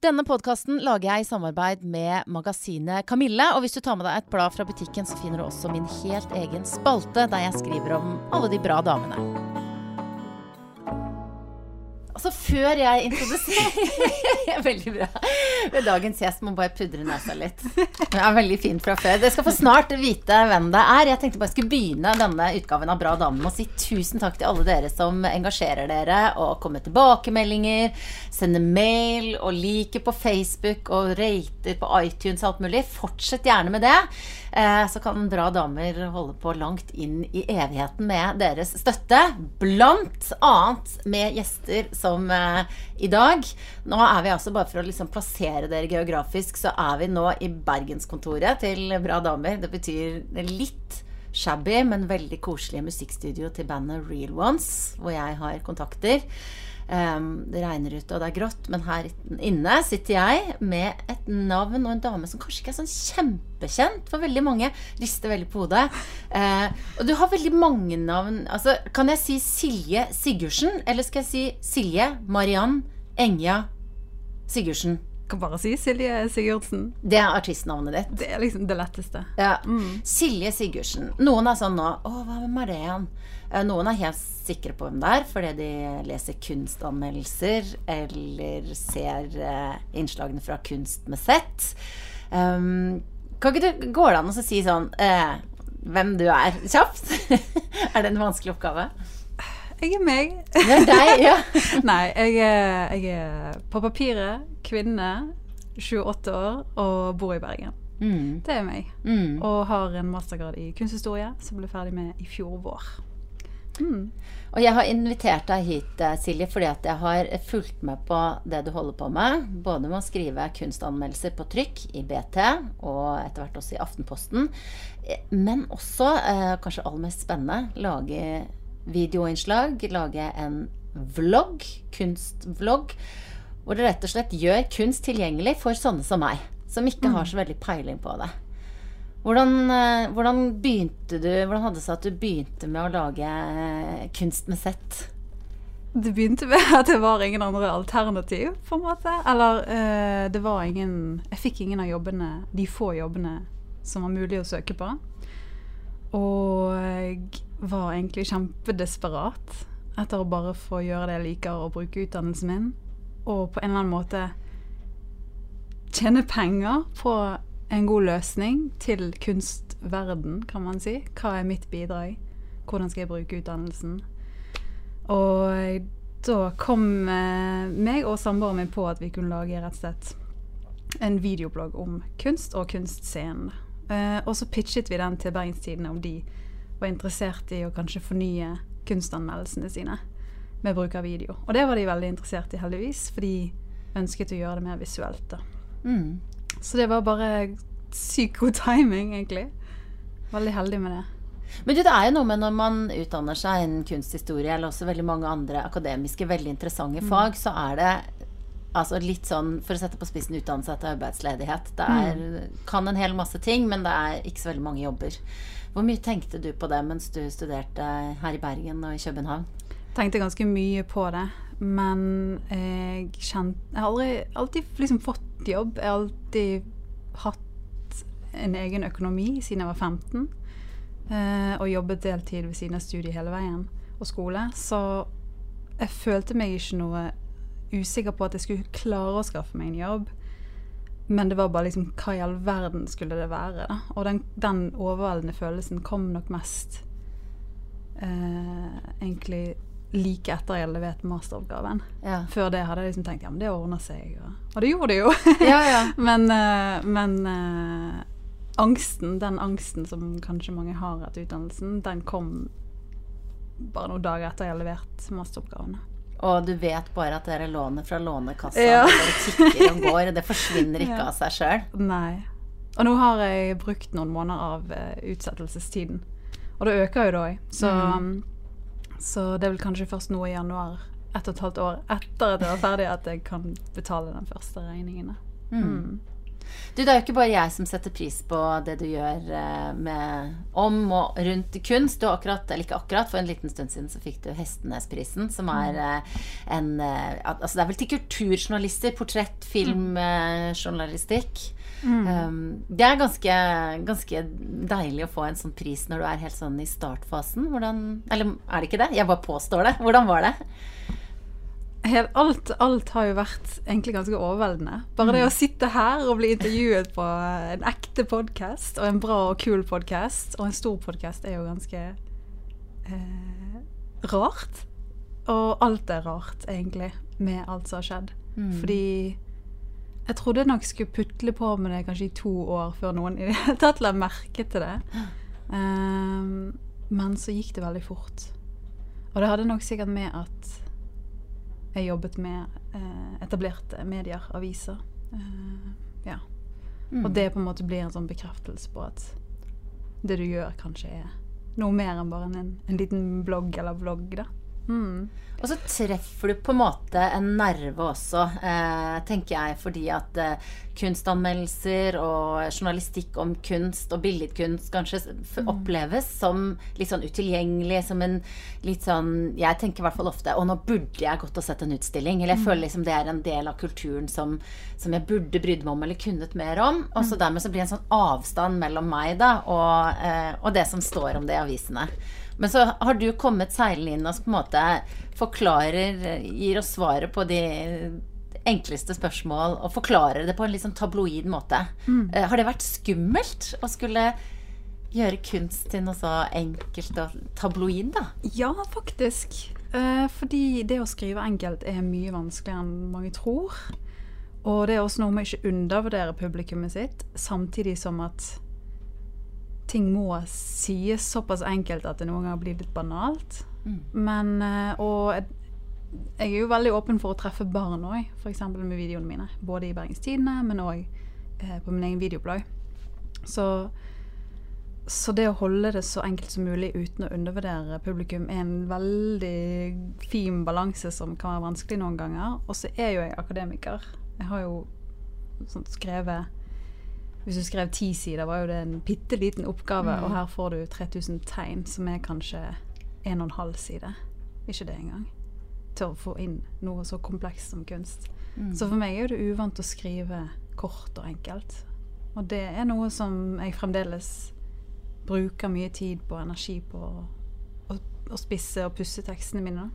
Denne podkasten lager jeg i samarbeid med magasinet Kamille. Og hvis du tar med deg et blad fra butikken, så finner du også min helt egen spalte der jeg skriver om alle de bra damene. Altså, før jeg introduserer Veldig bra. Ved dagens gjest må bare pudre nesa litt. Det er veldig fint fra før. Dere skal få snart vite hvem det er. Jeg tenkte bare jeg skulle begynne denne utgaven av Bra damer med å si tusen takk til alle dere som engasjerer dere og kommer med tilbakemeldinger, sender mail og liker på Facebook og rater på iTunes og alt mulig. Fortsett gjerne med det. Eh, så kan Bra damer holde på langt inn i evigheten med deres støtte. Blant annet med gjester som eh, i dag. Nå er vi altså, bare for å liksom plassere dere geografisk, så er vi nå i bergenskontoret til Bra damer. Det betyr litt shabby, men veldig koselige musikkstudio til bandet Real Ones, hvor jeg har kontakter. Det regner ute, og det er grått, men her inne sitter jeg med et navn og en dame som kanskje ikke er sånn kjempekjent for veldig mange. Rister veldig på hodet. Uh, og du har veldig mange navn. Altså, kan jeg si Silje Sigurdsen, eller skal jeg si Silje Mariann Enja Sigurdsen? Kan bare si Silje Sigurdsen. Det er artistnavnet ditt. Det er liksom det letteste. Ja. Mm. Silje Sigurdsen. Noen er sånn nå Å, hvem er det igjen? Eh, noen er helt sikre på hvem det er fordi de leser kunstanmeldelser eller ser uh, innslagene fra Kunst sett. Um, kan ikke du Går det an å si sånn uh, hvem du er, kjapt? er det en vanskelig oppgave? Jeg er meg. Det er deg, ja. Nei, jeg er, jeg er, på papiret kvinne, 28 år og bor i Bergen. Mm. Det er meg. Mm. Og har en mastergrad i kunsthistorie som ble ferdig med i fjor vår. Mm. Og jeg har invitert deg hit, eh, Silje, fordi at jeg har fulgt med på det du holder på med. Både med å skrive kunstanmeldelser på trykk i BT, og etter hvert også i Aftenposten. Eh, men også, eh, kanskje aller mest spennende, lage videoinnslag. Lage en vlogg, kunstvlogg, hvor det rett og slett gjør kunst tilgjengelig for sånne som meg. Som ikke har så veldig peiling på det. Hvordan, eh, hvordan, begynte du Hvordan hadde det seg at du begynte med å lage eh, kunst med sett? Det begynte med at det var ingen andre alternativ, på en måte. Eller uh, det var ingen Jeg fikk ingen av jobbene, de få jobbene som var mulig å søke på. Og var egentlig kjempedesperat etter å bare få gjøre det jeg liker, og bruke utdannelsen min. Og på en eller annen måte tjene penger på en god løsning til kunstverden, kan man si. Hva er mitt bidrag? Hvordan skal jeg bruke utdannelsen? Og da kom eh, meg og samboeren min på at vi kunne lage rett og slett en videoblogg om kunst og kunstscenen. Eh, og så pitchet vi den til Bergenstidene om de var interessert i å kanskje fornye kunstanmeldelsene sine med bruk av video. Og det var de veldig interessert i, heldigvis, for de ønsket å gjøre det mer visuelt. da. Mm. Så det var bare sykt god timing, egentlig. Veldig heldig med det. Men du, det er jo noe med når man utdanner seg innen kunsthistorie, eller også veldig mange andre akademiske, veldig interessante mm. fag, så er det altså litt sånn, for å sette på spissen, utdannelse til arbeidsledighet. Det er, mm. kan en hel masse ting, men det er ikke så veldig mange jobber. Hvor mye tenkte du på det mens du studerte her i Bergen og i København? Tenkte ganske mye på det, men jeg kjente Jeg har aldri, alltid liksom fått jobb. Jeg har alltid hatt en egen økonomi siden jeg var 15. Eh, og jobbet deltid ved siden av studiet hele veien, og skole. Så jeg følte meg ikke noe usikker på at jeg skulle klare å skaffe meg en jobb. Men det var bare liksom Hva i all verden skulle det være? da? Og den, den overveldende følelsen kom nok mest eh, egentlig like etter jeg leverte masteroppgaven. Ja. Før det hadde jeg liksom tenkt ja, men det ordner seg. Og, og det gjorde det jo. ja, ja. men, eh, men eh, angsten, den angsten som kanskje mange har etter utdannelsen, den kom bare noen dager etter jeg har levert masteroppgavene. Og du vet bare at dere låner fra Lånekassa. Ja. Det bare tikker og går. Det forsvinner ikke ja. av seg sjøl. Nei. Og nå har jeg brukt noen måneder av uh, utsettelsestiden. Og det øker jo da òg. Så, mm. så, det er vel kanskje først nå i januar, ett og et halvt år etter at jeg var ferdig, at jeg kan betale den første regningen. Mm. Mm. Du, det er jo ikke bare jeg som setter pris på det du gjør eh, med, om og rundt kunst. Du har akkurat, eller ikke akkurat, for en liten stund siden så fikk du Hestenesprisen, som er eh, en eh, Altså det er vel til kulturjournalister. Portrett, film, journalistikk. Um, det er ganske, ganske deilig å få en sånn pris når du er helt sånn i startfasen. Hvordan Eller er det ikke det? Jeg bare påstår det. Hvordan var det? Alt, alt har jo vært egentlig ganske overveldende. Bare det å sitte her og bli intervjuet på en ekte podkast, og en bra og kul podkast, og en stor podkast, er jo ganske eh, rart. Og alt er rart, egentlig, med alt som har skjedd. Fordi jeg trodde jeg nok skulle putle på med det kanskje i to år før noen i det hele tatt la merke til det. Um, men så gikk det veldig fort. Og det hadde nok sikkert med at jeg jobbet med eh, etablerte medier, aviser. Eh, ja. Mm. Og det på en måte blir en sånn bekreftelse på at det du gjør, kanskje er noe mer enn bare en, en liten blogg eller vlogg, da. Mm. Og så treffer du på en måte en nerve også, eh, tenker jeg, fordi at eh, kunstanmeldelser og journalistikk om kunst og billedkunst kanskje f oppleves som litt sånn utilgjengelig, som en litt sånn Jeg tenker i hvert fall ofte Og nå burde jeg gått og sett en utstilling. Eller jeg føler liksom det er en del av kulturen som, som jeg burde brydd meg om eller kunnet mer om. Og så dermed så blir det en sånn avstand mellom meg da og, eh, og det som står om det i avisene. Men så har du kommet seilende inn og på en måte forklarer, gir oss svaret på de enkleste spørsmål, og forklarer det på en litt sånn tabloid måte. Mm. har det vært skummelt å skulle gjøre kunst til noe så enkelt og tabloid, da? Ja, faktisk. Eh, fordi det å skrive enkelt er mye vanskeligere enn mange tror. Og det er også noe med ikke undervurdere publikummet sitt, samtidig som at ting må sies såpass enkelt at det noen ganger blir litt banalt. Men eh, Og jeg, jeg er jo veldig åpen for å treffe barn òg, f.eks. med videoene mine. Både i Bergens Tidende, men òg eh, på min egen videoblogg. Så, så det å holde det så enkelt som mulig uten å undervurdere publikum, er en veldig fin balanse som kan være vanskelig noen ganger. Og så er jo jeg akademiker. Jeg har jo sånn skrevet Hvis du skrev ti sider, var jo det en bitte liten oppgave, og her får du 3000 tegn, som er kanskje en og en halv side. Ikke det engang. Til å få inn noe så komplekst som kunst. Så for meg er det uvant å skrive kort og enkelt. Og det er noe som jeg fremdeles bruker mye tid på, energi på å, å, å spisse og pusse tekstene mine.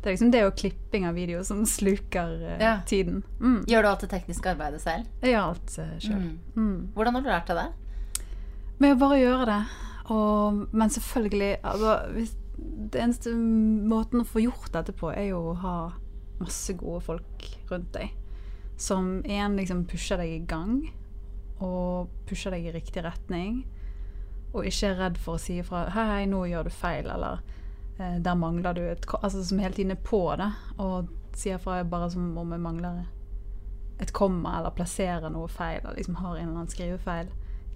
Det er liksom det og klipping av video som sluker uh, Ja. tiden. Mm. Gjør du alt det tekniske arbeidet selv? Gjør alt uh, sjøl. Mm. Hvordan har du lært deg det? Med å bare gjøre det. Og, men selvfølgelig altså, hvis, Det eneste måten å få gjort dette på, er jo å ha masse gode folk rundt deg. Som igjen liksom pusher deg i gang, og pusher deg i riktig retning. Og ikke er redd for å si ifra 'Hei, hei, nå gjør du feil', eller eh, 'Der mangler du et Altså som hele tiden er på det, og sier fra bare som om jeg mangler et komma, eller plasserer noe feil, eller liksom har en eller annen skrivefeil,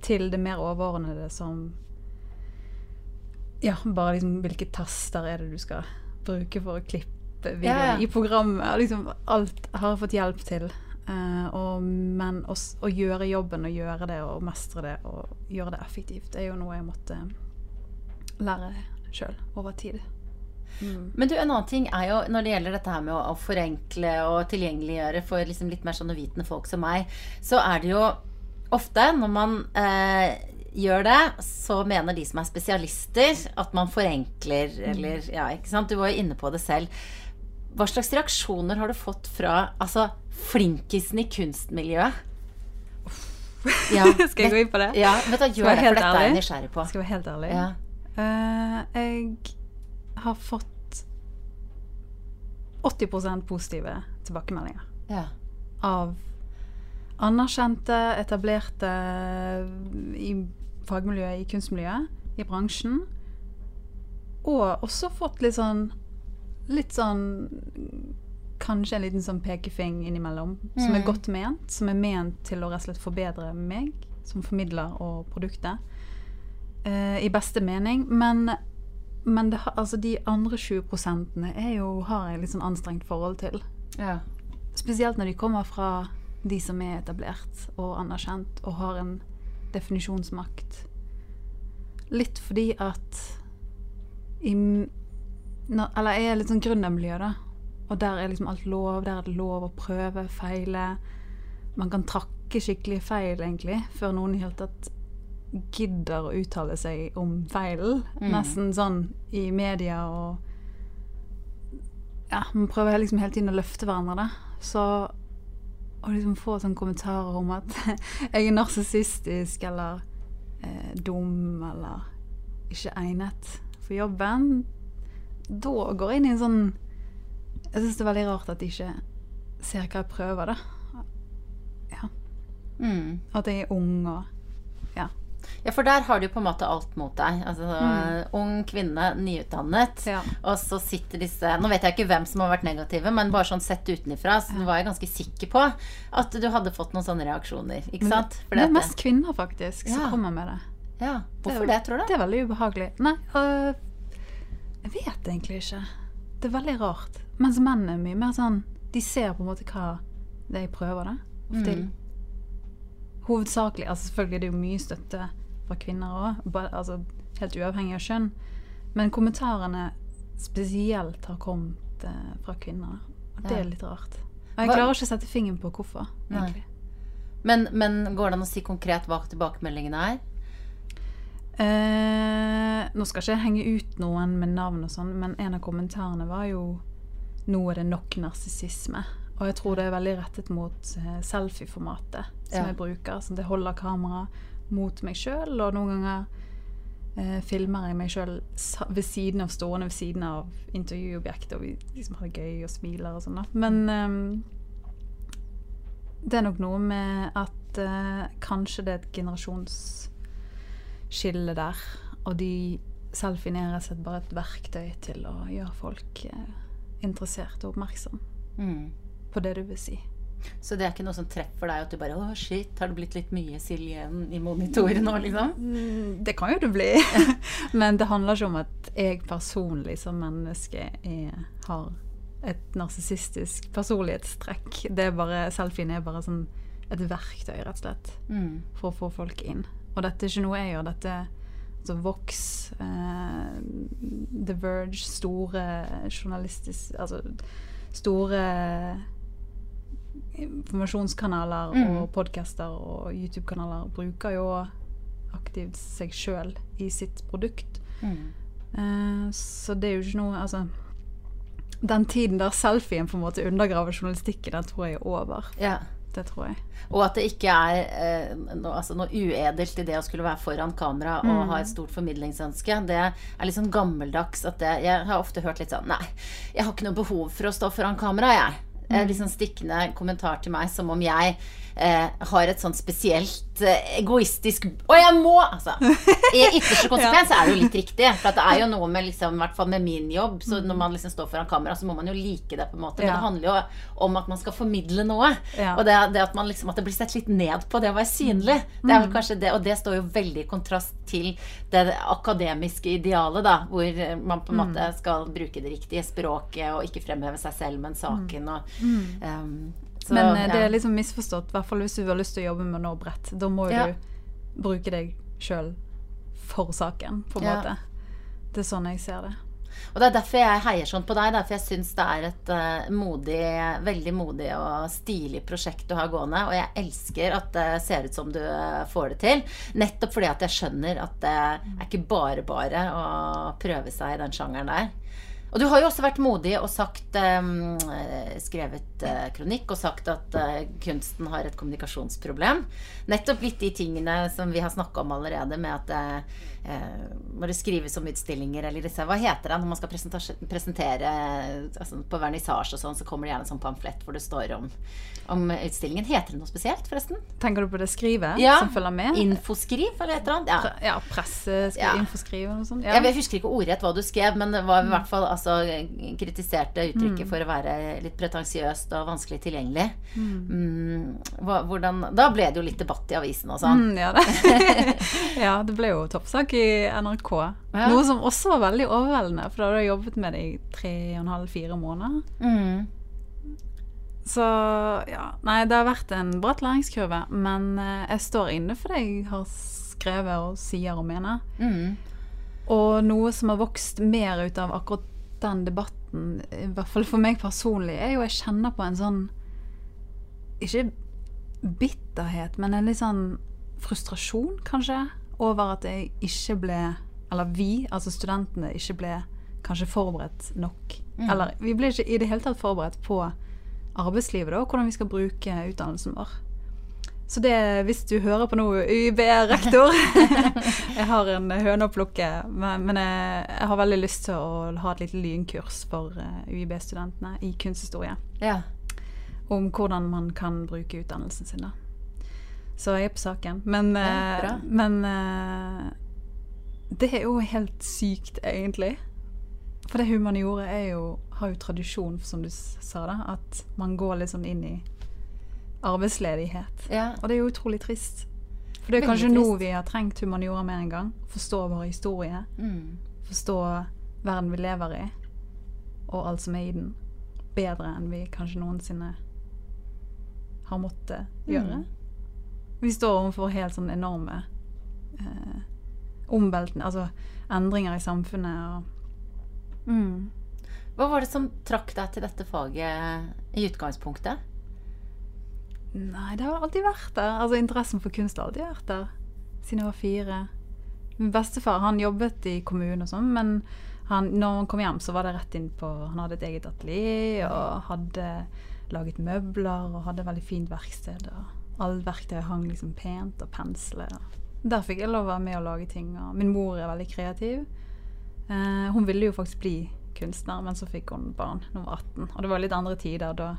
til det mer overordnede som Ja, bare liksom hvilke taster er det du skal bruke for å klippe videoen Ja, ja. i programmet. Liksom alt har jeg fått hjelp til. Uh, og, men å, gjøre jobben og gjøre det og mestre det og gjøre det effektivt, det er jo noe jeg måtte lære sjøl over tid. Men du, en annen ting er jo når det gjelder dette her med å, å forenkle og tilgjengeliggjøre for liksom litt mer sånn uvitende folk som meg, så er det jo ofte når man eh, gjør det, så mener de som er spesialister at man forenkler, eller ja, ikke sant. Du var jo inne på det selv. Hva slags reaksjoner har du fått fra altså, flinkisen i kunstmiljøet? Ja, Skal jeg gå inn på det? Ja, vet du, gjør det, for dette er jeg nysgjerrig på. Skal jeg være helt ærlig? Ja. Uh, jeg har fått 80 positive tilbakemeldinger. Ja. Av anerkjente, etablerte i fagmiljøet, i kunstmiljøet, i bransjen. Og også fått litt sånn Litt sånn Kanskje en liten sånn pekefing innimellom, som er godt ment. Som er ment til å rett og slett forbedre meg som formidler og produktet. Uh, I beste mening. Men, men det, altså de andre 20% er jo, har jeg litt sånn anstrengt forhold til. Ja. Spesielt når de kommer fra de som er etablert og anerkjent og har en definisjonsmakt. Litt fordi at i, når, Eller jeg er litt sånn gründermiljø, da. Og der er liksom alt lov. Der er det lov å prøve, feile. Man kan trakke skikkelig feil, egentlig, før noen i hele tatt gidder å uttale seg om feilen. Mm. Nesten sånn i media og Ja, man prøver liksom hele tiden å løfte hverandre. Så å liksom få sånne kommentarer om at jeg er narsissistisk eller eh, dum eller ikke egnet for jobben, da går jeg inn i en sånn Jeg syns det er veldig rart at de ikke ser hva jeg prøver, da. Ja. Mm. At jeg er ung og Ja. Ja, for der har du på en måte alt mot deg. Altså, Ung kvinne, nyutdannet. Ja. Og så sitter disse Nå vet jeg ikke hvem som har vært negative, men bare sånn sett utenifra, så var jeg ganske sikker på at du hadde fått noen sånne reaksjoner. Ikke sant? Men det er mest kvinner, faktisk, Ja. som kommer med det. ja. Hvorfor det, tror du? Det er veldig ubehagelig. Nei, øh, jeg vet egentlig ikke. Det er veldig rart. Mens menn er mye mer sånn De ser på en måte hva det jeg prøver, da. Ofte Mm. Hovedsakelig altså Selvfølgelig det er jo mye støtte fra kvinner òg, altså, helt uavhengig av kjønn. Men kommentarene spesielt har kommet eh, fra kvinner. Og det er litt rart. Og jeg klarer ikke å sette fingeren på hvorfor, egentlig. Men, men går det an å si konkret hva tilbakemeldingene er? Eh, nå skal ikke jeg henge ut noen med navn og sånn, men en av kommentarene var jo Nå er det nok narsissisme. Og jeg tror det er veldig rettet mot selfieformatet selfie-formatet som Ja. jeg bruker. Så det holder kamera mot meg sjøl, og noen ganger eh, filmer jeg meg sjøl ved siden av stående ved siden av intervjuobjektet, og vi liksom har det gøy og smiler og sånn. Men eh, det er nok noe med at eh, kanskje det er et generasjonsskille der. Og de selfiene er rett og slett bare et verktøy til å gjøre folk eh, interessert og oppmerksom Mm. På det du vil si. Så det er ikke noe som treffer deg at du bare Å, shit, har det blitt litt mye Silje i monitoren nå, liksom? Mm, Det kan jo det bli. Men det handler ikke om at jeg personlig som menneske er, har et narsissistisk personlighetstrekk. Det er bare, Selfien er bare sånn et verktøy, rett og slett, Mm. for å få folk inn. Og dette er ikke noe jeg gjør. Dette altså Vox, eh, The Verge, store journalistisk Altså store informasjonskanaler Mm. og podcaster og YouTube-kanaler bruker jo aktivt seg sjøl i sitt produkt. Mm. Eh, så det er jo ikke noe Altså Den tiden der selfien på en måte undergraver journalistikken, den tror jeg er over. Ja. Det tror jeg. Og at det ikke er eh, noe, altså noe uedelt i det å skulle være foran kamera og ha et stort formidlingsønske. Det er litt sånn gammeldags at det Jeg har ofte hørt litt sånn Nei, jeg har ikke noe behov for å stå foran kamera, jeg. Eh, Litt sånn stikkende kommentar til meg som om jeg eh, har et sånn spesielt eh, egoistisk Å, jeg må! Altså. I ytterste konsekvens er det jo litt riktig. For at det er jo noe med liksom, i hvert fall med min jobb, så når man liksom står foran kamera, så må man jo like det, på en måte. Men Ja. det handler jo om at man skal formidle noe. Ja. Og det, det at, man liksom, at det blir sett litt ned på det å være synlig. Det er vel kanskje det, og det står jo veldig i kontrast til det akademiske idealet, da, hvor eh, man på en måte skal bruke det riktige språket og ikke fremheve seg selv, men saken og um, så, Men eh, det er liksom misforstått, i hvert fall hvis du har lyst til å jobbe med noe bredt. Da må jo du bruke deg sjøl for saken, på en måte. Det er sånn jeg ser det. Og det er derfor jeg heier sånn på deg. Derfor jeg syns det er et uh, modig, veldig modig og stilig prosjekt du har gående. Og jeg elsker at det ser ut som du uh, får det til. Nettopp fordi at jeg skjønner at det er ikke bare bare å prøve seg i den sjangeren der. Og du har jo også vært modig og sagt eh, skrevet eh, kronikk og sagt at eh, kunsten har et kommunikasjonsproblem. Nettopp litt de tingene som vi har snakka om allerede, med at eh, eh, når det skrives om utstillinger eller disse Hva heter det når man skal presentere altså på vernissasje og sånn, så kommer det gjerne en sånn pamflett hvor det står om, om utstillingen. Heter det noe spesielt, forresten? Tenker du på det skrivet Ja. som følger med? Infoskriv, eller et eller annet? Ja. Ja, presse, skal Ja. infoskrive eller noe sånt? Ja. Jeg jeg, husker ikke ordrett hva du skrev, men det var i hvert fall altså, kritiserte uttrykket for å være litt pretensiøst og vanskelig tilgjengelig. Mm, hva, hvordan, da ble det jo litt debatt i avisen og sånn. Mm, ja, det. ja, det ble jo toppsak i NRK. Ja. Noe som også var veldig overveldende, for da hadde jeg jobbet med det i tre og en halv, fire måneder. Mm. Så ja. Nei, det har vært en bratt læringskurve, men eh, jeg står inne for det jeg har skrevet og sier og mener. Mm. Og noe som har vokst mer ut av akkurat den debatten, i hvert fall for meg personlig, er jo jeg kjenner på en sånn Ikke bitterhet, men en litt sånn frustrasjon, kanskje, over at jeg ikke ble Eller vi, altså studentene, ikke ble kanskje forberedt nok. Mm. Eller vi ble ikke i det hele tatt forberedt på arbeidslivet, da, og hvordan vi skal bruke utdannelsen vår. Så det, hvis du hører på noe, UiB-rektor Jeg har en høne å plukke, men, men jeg, jeg har veldig lyst til å ha et lite lynkurs for eh, UiB-studentene i kunsthistorie. Ja. Om hvordan man kan bruke utdannelsen sin. da. Så jeg er på saken. Men, Ja, eh, men eh, det er jo helt sykt, egentlig. For det humaniora er jo, har jo tradisjon, som du sa, da, at man går sånn inn i arbeidsledighet. ja. Og det er jo utrolig trist. For det er Veldig kanskje nå vi har trengt humaniora mer en gang. Forstå vår historie, Mm. forstå verden vi lever i, og alt som er i den, bedre enn vi kanskje noensinne har måttet gjøre. Mm. Vi står overfor helt sånn enorme eh, omveltende Altså endringer i samfunnet og mm. Hva var det som trakk deg til dette faget i utgangspunktet? Nei, det har alltid vært der. Altså Interessen for kunst har alltid vært der. Siden jeg var fire. Min bestefar han jobbet i kommunen og sånn, men han, når han kom hjem, så var det rett inn på Han hadde et eget atelier og hadde laget møbler og hadde veldig fint verksted. Og alle verktøy hang liksom pent, og pensler. Der fikk jeg lov å være med og lage ting. Og min mor er veldig kreativ. Eh, hun ville jo faktisk bli kunstner, men så fikk hun barn da hun var 18. Og det var litt andre tider da,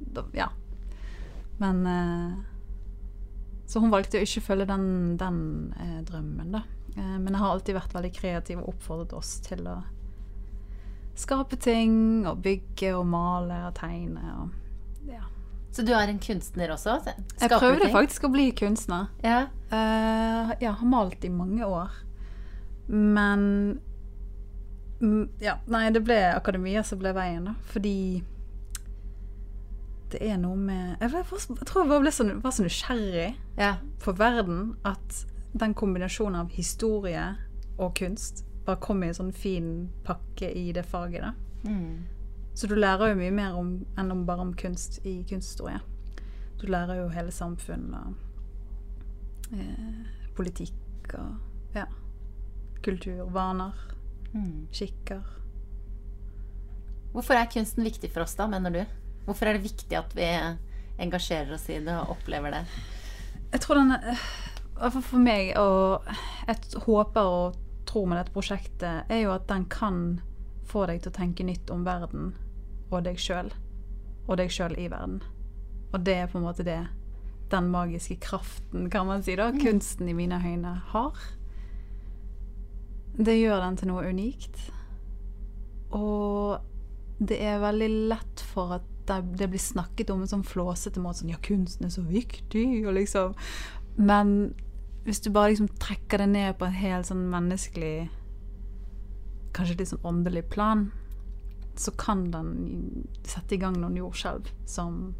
da Ja. Men eh, Så hun valgte å ikke følge den, den eh, drømmen, da. Eh, men jeg har alltid vært veldig kreativ og oppfordret oss til å skape ting og bygge og male og tegne og ja. Så du er en kunstner også? Jeg prøvde ting? faktisk å bli kunstner. Ja. Eh, jeg har malt i mange år. Men mm, Ja, nei, det ble akademia som ble veien, da. Fordi det er noe med Jeg, jeg tror jeg bare så, var så nysgjerrig ja. på verden at den kombinasjonen av historie og kunst bare kom i en sånn fin pakke i det faget. da. Mm. Så du lærer jo mye mer om, enn om bare om kunst i kunsthistorie. Du lærer jo hele samfunn og eh, politikk og ja, kultur, vaner, Mm. skikker. Hvorfor er kunsten viktig for oss, da, mener du? Hvorfor er det viktig at vi engasjerer oss i det og opplever det? Jeg tror den fall for meg, og jeg håper og tror med dette prosjektet, er jo at den kan få deg til å tenke nytt om verden og deg sjøl. Og deg sjøl i verden. Og det er på en måte det den magiske kraften, kan man si, da, kunsten i mine øyne har. Det gjør den til noe unikt. Og det er veldig lett for at det, blir snakket om en sånn flåsete måte sånn Ja, kunsten er så viktig, og liksom Men hvis du bare liksom trekker det ned på en helt sånn menneskelig Kanskje litt sånn åndelig plan, så kan den sette i gang noen jordskjelv som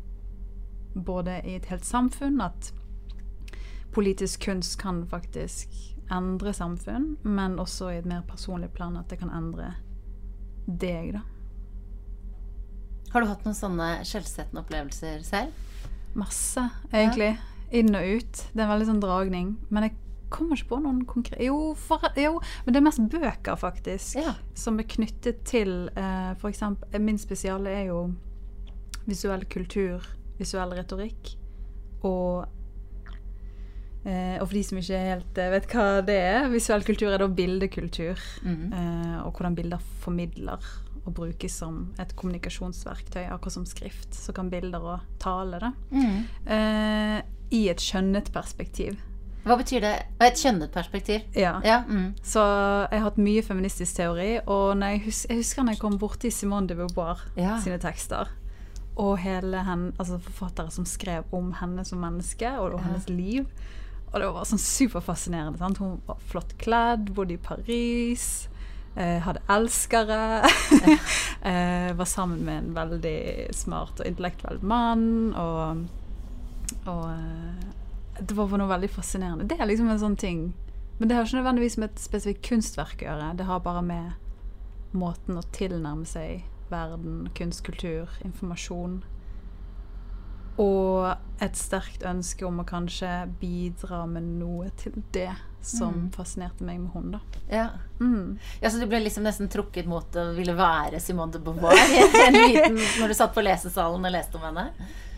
både i et helt samfunn At politisk kunst kan faktisk endre samfunn, men også i et mer personlig plan at det kan endre deg, da. Har du hatt noen sånne skjellsettende opplevelser selv? Masse, egentlig. Inn og ut. Det er en veldig sånn dragning. Men jeg kommer ikke på noen konkrete jo, jo, men det er mest bøker, faktisk. Ja. Som er knyttet til eh, for eksempel Min spesiale er jo visuell kultur, visuell retorikk. Og eh, Og for de som ikke helt eh, vet hva det er, visuell kultur er da bildekultur. Eh, og hvordan bilder formidler og brukes som et kommunikasjonsverktøy, akkurat som skrift. Så kan bilder og tale, da. Mm. Eh, I et skjønnet perspektiv. Hva betyr det? Et kjønnet perspektiv? Ja. Ja. Mm. Så jeg har hatt mye feministisk teori, og når jeg, hus jeg husker når jeg kom borti Simone de Beauvoir Ja. sine tekster, og hele henne, altså forfattere som skrev om henne som menneske, og, og Ja. hennes liv. Og det var sånn superfascinerende. Sant? Hun var flott kledd, bodde i Paris. Eh, hadde elskere. eh, var sammen med en veldig smart og intellektuell mann. Og, og eh, det var noe veldig fascinerende. Det er liksom en sånn ting Men det har ikke nødvendigvis med et spesifikt kunstverk å gjøre. Det har bare med måten å tilnærme seg verden, kunst, kultur, informasjon og et sterkt ønske om å kanskje bidra med noe til det som Mm. fascinerte meg med henne. Ja. Mm. ja, så du ble liksom nesten trukket mot å ville være Simone de Beauvoir en liten, når du satt på lesesalen og leste om henne?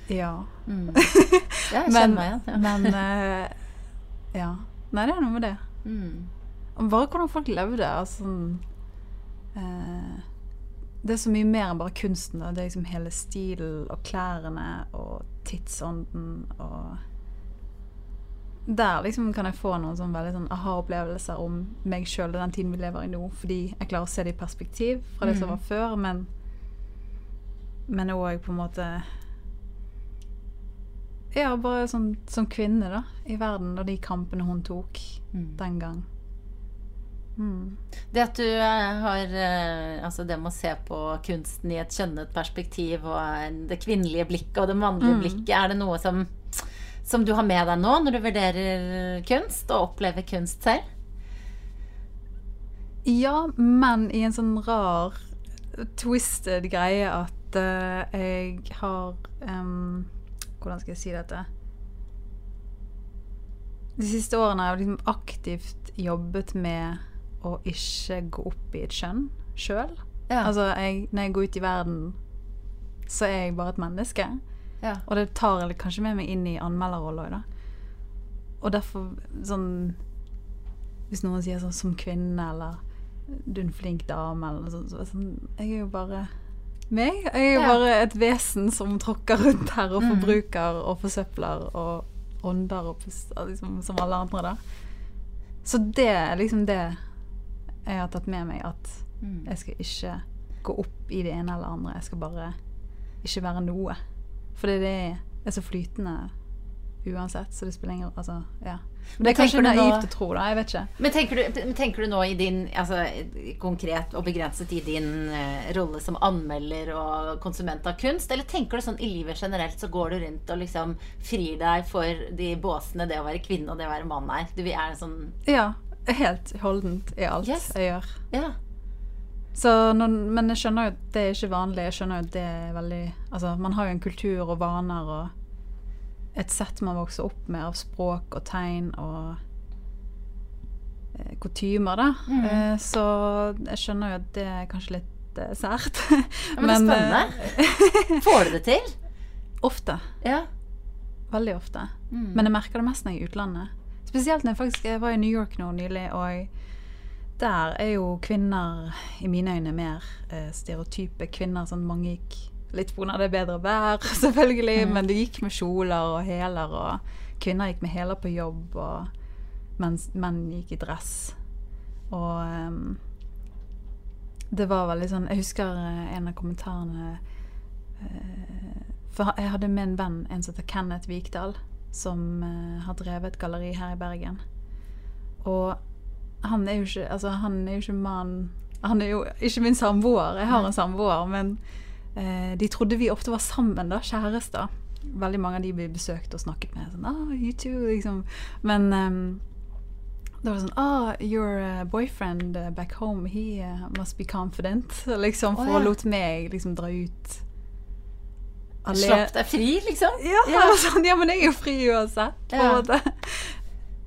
Ja. Mm. Ja, jeg kjenner Men, meg igjen. Ja. men uh, Ja. Nei, det er noe med det. Mm. Bare hvordan folk levde. Altså, eh, det er så mye mer enn bare kunsten. Da. Det er liksom hele stilen og klærne og tidsånden og Der liksom kan jeg få noen sånn veldig sånn aha-opplevelser om meg sjøl og den tiden vi lever i nå, fordi jeg klarer å se det i perspektiv fra det som Mhm. var før, men men òg på en måte Ja, bare sånn som kvinne, da, i verden, og de kampene hun tok Mm. den gang. Mm. Det at du eh, har eh, Altså det med å se på kunsten i et kjønnet perspektiv, og eh, det kvinnelige blikket og det mannlige Mm. blikket, er det noe som, som du har med deg nå når du vurderer kunst og opplever kunst selv? Ja, men i en sånn rar, twisted greie at uh, jeg har um, Hvordan skal jeg si dette? De siste årene har jeg liksom aktivt jobbet med å ikke gå opp i et kjønn sjøl. Ja. Altså, jeg, når jeg går ut i verden, så er jeg bare et menneske. ja. Og det tar jeg kanskje med meg inn i anmelderrolla òg, da. Og derfor sånn Hvis noen sier sånn 'som kvinne', eller 'du er en flink dame', eller sånn, så er sånn Jeg er jo bare meg. Jeg er jo Ja. bare et vesen som tråkker rundt her og forbruker forbruker og forsøpler og ånder og puster, liksom, som alle andre, da. Så det er liksom det jeg har tatt med meg, at Mm. jeg skal ikke gå opp i det ene eller andre. Jeg skal bare ikke være noe. For det er så flytende uansett, så det spiller ingen Altså, ja. Men det er kanskje naivt å tro, da. Jeg vet ikke. Men tenker du, men tenker du nå i din altså, Konkret og begrenset i din uh, rolle som anmelder og konsument av kunst, eller tenker du sånn i livet generelt så går du rundt og liksom frir deg for de båsene det å være kvinne og det å være mann er? Du er en sånn Ja. Helt holdent i alt Yes. jeg gjør. Ja. Så men jeg skjønner jo at det er ikke vanlig. Jeg skjønner jo at det er veldig Altså, man har jo en kultur og vaner og et sett man vokser opp med av språk og tegn og eh, kutymer, da. Mm. Eh, så jeg skjønner jo at det er kanskje litt eh, sært. Ja, men det er spennende. Får du det til? ofte. Ja. Veldig ofte. Mm. Men jeg merker det mest når jeg er i utlandet. Spesielt når jeg faktisk jeg var i New York nå nylig, og der er jo kvinner i mine øyne mer eh, stereotype kvinner. Sånn mange gikk litt pga. det bedre vær, selvfølgelig, Mm. men de gikk med kjoler og hæler, og kvinner gikk med hæler på jobb, og mens menn gikk i dress. Og um, det var veldig sånn Jeg husker eh, en av kommentarene uh, For jeg hadde med en venn, en som heter Kenneth Vikdal, som eh, har drevet et galleri her i Bergen. Og han er jo ikke Altså, han er jo ikke mann Han er jo ikke min samboer. Jeg har en samboer, men eh, de trodde vi ofte var sammen, da. Kjærester. Veldig mange av de vi besøkte og snakket med. Sånn, ah, you too, liksom. Men um, da var det sånn Ah, your uh, boyfriend uh, back home, he must be confident. Liksom, for for ja. lot meg liksom dra ut ale- Slapp deg fri, liksom? Ja, Ja. sånn, ja, men jeg er jo fri uansett. På en Ja. måte.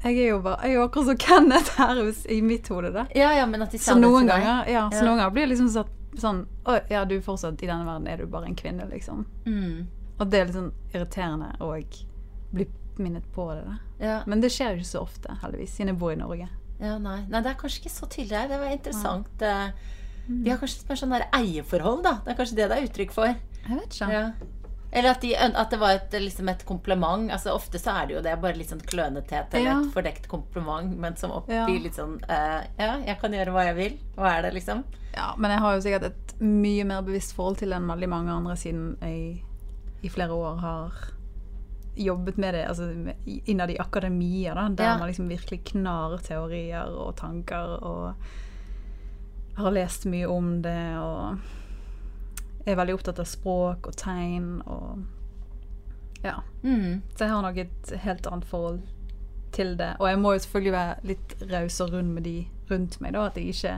Jeg er jo bare Jeg er akkurat som Kenneth her i mitt hode, da. Ja, ja, men at de sa Så det noen til deg. ganger, ja, så Ja. noen ganger blir det liksom satt sånn Å ja, du fortsatt i denne verden er du bare en kvinne, liksom. Mm. Og det er litt sånn irriterende å bli minnet på det. da. Ja. Men det skjer jo ikke så ofte, heldigvis, siden jeg bor i Norge. Ja, nei. nei, det er kanskje ikke så tydelig her. Det var interessant. Ja. Mm. De har kanskje et mer sånn eierforhold, da. Det er kanskje det det er uttrykk for. Jeg vet ikke. Ja. Eller at, de, at det var et, liksom et kompliment. Altså Ofte så er det jo det, bare litt sånn klønethet eller Ja. et fordekt kompliment, men som oppgir Ja. litt sånn uh, Ja, jeg kan gjøre hva jeg vil. Hva er det, liksom? Ja, men jeg har jo sikkert et mye mer bevisst forhold til enn veldig mange andre, siden jeg i flere år har jobbet med det altså innad i akademia, da, der Ja. man liksom virkelig knar teorier og tanker og har lest mye om det og er veldig opptatt av språk og tegn og Ja. Mm. Så jeg har nok et helt annet forhold til det. Og jeg må jo selvfølgelig være litt raus og rund med de rundt meg, da. At jeg ikke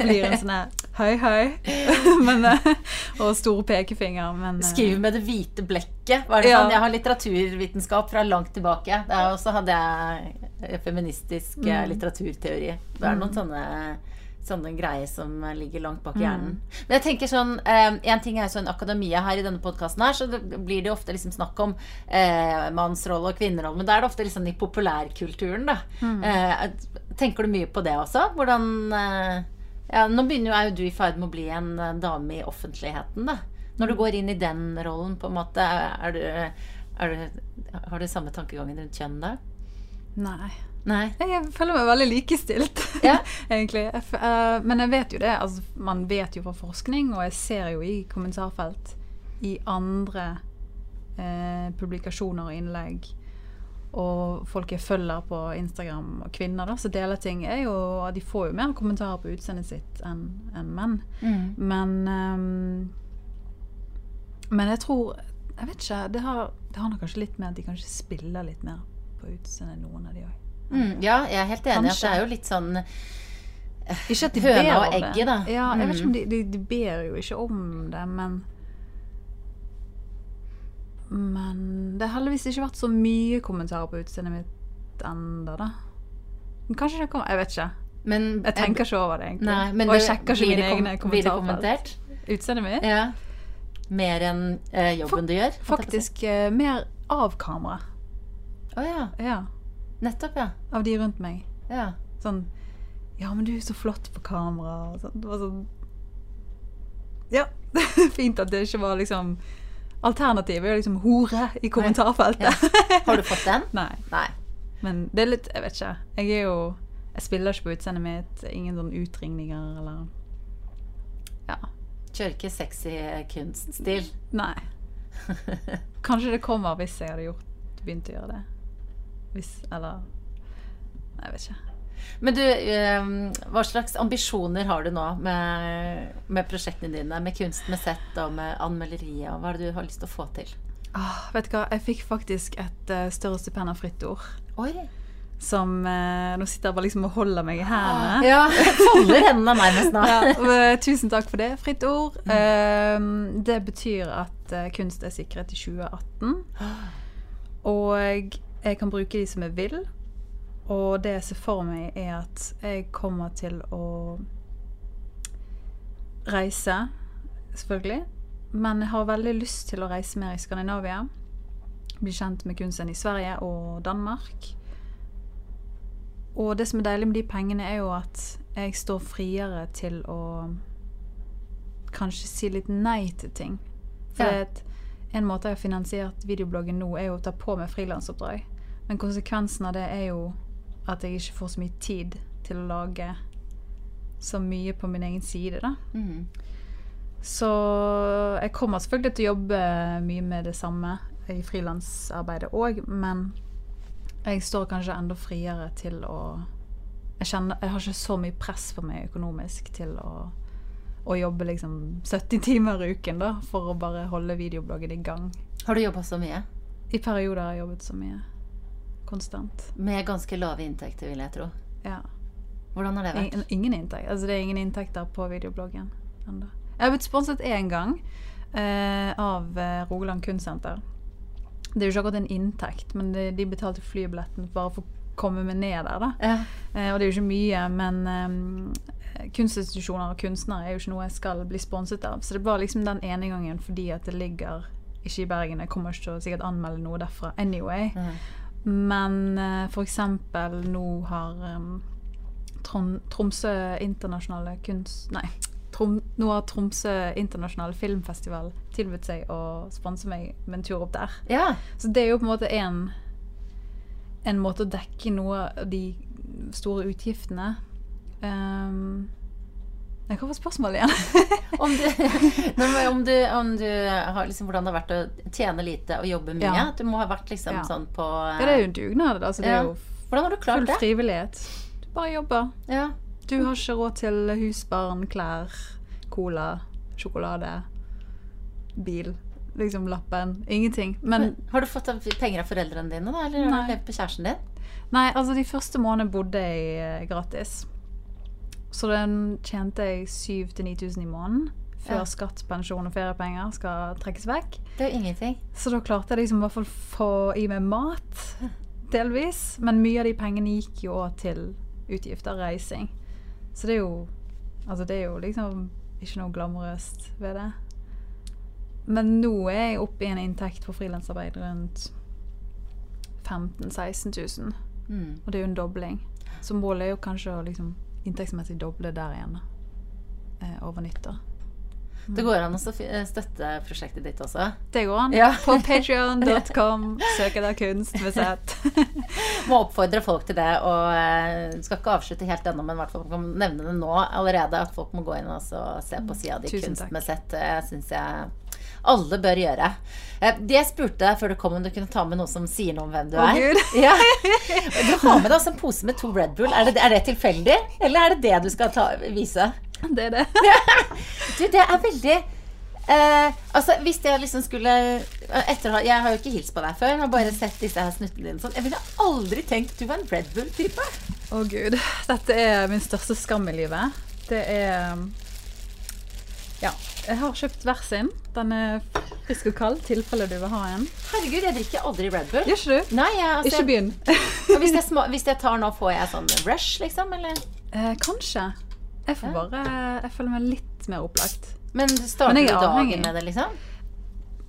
blir en sånn her hei, hei. men, eh, og store pekefinger. Men eh, Skriv med det hvite blekket. Var det Ja. sånn? Jeg har litteraturvitenskap fra langt tilbake. Og så hadde jeg feministisk eh, Mm. litteraturteori. Det er noen sånne, sånne greier som ligger langt bak hjernen. Mm. hjernen. Men jeg tenker sånn eh, En ting er jo sånn akademia her i denne podkasten her, så det blir det ofte liksom snakk om eh, mannsrolle og kvinnerolle. Men da er det ofte liksom i populærkulturen, da. Mm. Eh, tenker du mye på det også? Hvordan eh, ja, Nå begynner jo, er jo du i ferd med å bli en eh, dame i offentligheten, da. Når du går inn i den rollen, på en måte, er du, er du Har du samme tankegangen rundt kjønn da? Nei. Nei? Jeg føler meg veldig likestilt, Ja. egentlig. Eh, men jeg vet jo det. Altså, man vet jo fra forskning, og jeg ser jo i kommentarfelt i andre eh, publikasjoner og innlegg, og folk jeg følger på Instagram, og kvinner da, som deler ting, er jo De får jo mer kommentarer på utseendet sitt enn en menn. Mm. Men um, Men jeg tror Jeg vet ikke. Det har, det har kanskje litt med at de kanskje spiller litt mer på utseendet, noen av de òg. Mm, ja, jeg er helt enig. At det er jo litt sånn Ikke at de Høna ber og egget, da. Ja, jeg vet Mm. ikke om de, de, de ber jo ikke om det, men Men det har heldigvis ikke vært så mye kommentarer på utseendet mitt ennå, da. Men kanskje det kommer Jeg vet ikke. Men Jeg tenker ikke over det, egentlig. Nei, men og jeg sjekker ikke mine egne Blir kommentarfelt. kommentert? Utseendet mitt? Ja. Mer enn eh, jobben du gjør? Faktisk eh, mer av kamera. Å ja. Ja. Nettopp, ja. Av de rundt meg. ja. Sånn Ja, men du er så flott på kamera. Og sånn. Det var sånn Ja. Fint at det ikke var liksom Alternativet er liksom hore i kommentarfeltet. Har du fått den? Nei. Nei. Men det er litt Jeg vet ikke. Jeg er jo Jeg spiller ikke på utseendet mitt. Ingen sånn utringninger eller Ja. Kjører ikke sexy kunststil. Nei. Kanskje det kommer hvis jeg hadde gjort begynt å gjøre det. Hvis Eller jeg vet ikke. Men du, eh, hva slags ambisjoner har du nå med, med prosjektene dine? Med kunst, med sett og med anmelderiet? Og hva er det du har lyst til å få til? Ah, vet du hva, jeg fikk faktisk et eh, større stipend av Fritt Ord. Oi! Som eh, Nå sitter jeg bare liksom og holder meg i hendene. Ja, folder hendene nærmest nå. Ja, tusen takk for det. Fritt ord. Eh, det betyr at eh, kunst er sikret i 2018. Og jeg kan bruke de som jeg vil. Og det jeg ser for meg, er at jeg kommer til å reise, selvfølgelig. Men jeg har veldig lyst til å reise mer i Skandinavia. Bli kjent med kunsten i Sverige og Danmark. Og det som er deilig med de pengene, er jo at jeg står friere til å kanskje si litt nei til ting. For Ja. en måte jeg har finansiert videobloggen nå, er jo å ta på meg frilansoppdrag. Men konsekvensen av det er jo at jeg ikke får så mye tid til å lage så mye på min egen side, da. Mm. Så jeg kommer selvfølgelig til å jobbe mye med det samme i frilansarbeidet òg, men jeg står kanskje enda friere til å jeg, kjenner, jeg har ikke så mye press på meg økonomisk til å, å jobbe liksom 70 timer i uken da, for å bare holde videobloggen i gang. Har du jobba så mye? I perioder har jeg jobbet så mye. Konstant. Med ganske lave inntekter, vil jeg tro. Ja. Hvordan har det vært? Ingen, ingen inntekt. Altså, det er ingen inntekter på videobloggen ennå. Jeg har blitt sponset én gang eh, av eh, Rogaland Kunstsenter. Det er jo ikke akkurat en inntekt, men det, de betalte flybilletten bare for å komme meg ned der. da. Ja. Eh, og det er jo ikke mye, men eh, kunstinstitusjoner og kunstnere er jo ikke noe jeg skal bli sponset av. Så det var liksom den ene gangen fordi at det ligger ikke i Bergen. Jeg kommer ikke til å sikkert anmelde noe derfra anyway. Mhm. Men eh, for eksempel nå har em, Tron Tromsø internasjonale kunst... Nei. Trom, nå har Tromsø internasjonale filmfestival tilbudt seg å sponse meg med en tur opp der. ja. Så det er jo på en måte en, en måte å dekke noe av de store utgiftene. Um, hva var spørsmålet igjen? Om du, om du, om du har liksom hvordan det har vært å tjene lite og jobbe mye. Ja. Du må ha vært liksom Ja. sånn på ja, det er jo en dugnad. Altså, det er jo Hvordan har du klart full det? frivillighet. Du bare jobber. Ja. Du har ikke råd til hus, barn, klær, cola, sjokolade, bil. Liksom lappen. Ingenting. Men Har du fått penger av foreldrene dine, da? Eller har Nei. du levd på kjæresten din? Nei, altså de første månedene bodde jeg eh, gratis. Så den tjente jeg 7000-9000 i måneden. Før Ja. skatt, pensjon og feriepenger skal trekkes vekk. Det er jo ingenting. Så da klarte jeg liksom i hvert fall få i meg mat, delvis. Men mye av de pengene gikk jo òg til utgifter, reising. Så det er jo Altså det er jo liksom ikke noe glamorøst ved det. Men nå er jeg oppe i en inntekt for frilansarbeid rundt 15 000-16 000. Mm. Og det er jo en dobling. Så målet er jo kanskje å liksom inntektsmessig doble der igjen. Eh, over nyttår. Det går an å eh, støtte prosjektet ditt også. Det går an. Ja. På patreon.com. Søk etter kunst med Z. Må oppfordre folk til det, og eh, skal ikke avslutte helt ennå, men i hvert fall kan nevne det nå allerede, at folk må gå inn og se på sida di Kunst med. Det syns jeg alle bør gjøre. Eh, Det jeg spurte deg før du kom, om du kunne ta med noe som sier noe om hvem du er. Gud. Ja. Du har med deg også en pose med to Red Bull. Er det, er det tilfeldig, eller er det det du skal ta, vise? Det er det. Du, det er veldig eh, Altså, hvis jeg liksom skulle etter, Jeg har jo ikke hilst på deg før. Jeg har bare sett disse her snuttene dine. Sånn. Jeg ville aldri tenkt du var en Red Bull-type. Å gud. Dette er min største skam i livet. Det er Ja. Jeg har kjøpt hver sin. Den er frisk og kald, tilfelle du vil ha en. Herregud, jeg drikker aldri Red Bull. Gjør ikke du? Nei, jeg, altså, Ikke begynn. hvis, jeg sma, hvis jeg tar nå, får jeg sånn rush, liksom? Eller? Eh, kanskje. Jeg får Ja. bare Jeg føler meg litt mer opplagt. Men starter Men du dagen avhengig. med det, liksom?